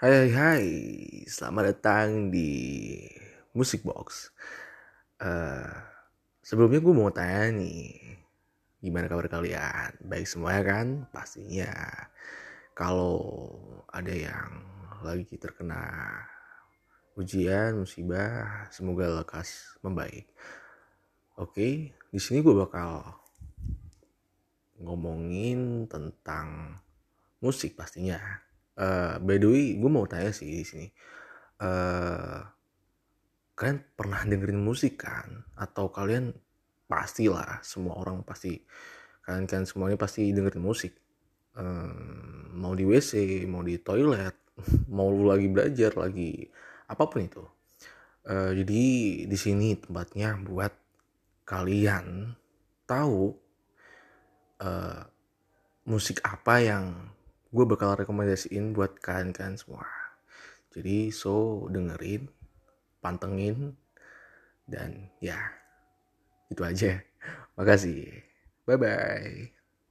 Hai hai hai, selamat datang di Music Box. Uh, sebelumnya gue mau tanya nih, gimana kabar kalian? Baik semuanya kan? Pastinya. Kalau ada yang lagi terkena ujian, musibah, semoga lekas membaik. Oke, di sini gue bakal ngomongin tentang musik pastinya uh, by the way gue mau tanya sih di sini. Uh, kalian pernah dengerin musik kan? Atau kalian pastilah semua orang pasti kalian kan semuanya pasti dengerin musik. Um, mau di WC mau di toilet mau lu lagi belajar lagi apa pun itu. Uh, jadi di sini tempatnya buat kalian tahu uh, musik apa yang gue bakal rekomendasiin buat kalian-kalian semua. Jadi so dengerin, pantengin, dan ya itu aja. Makasih. Bye bye.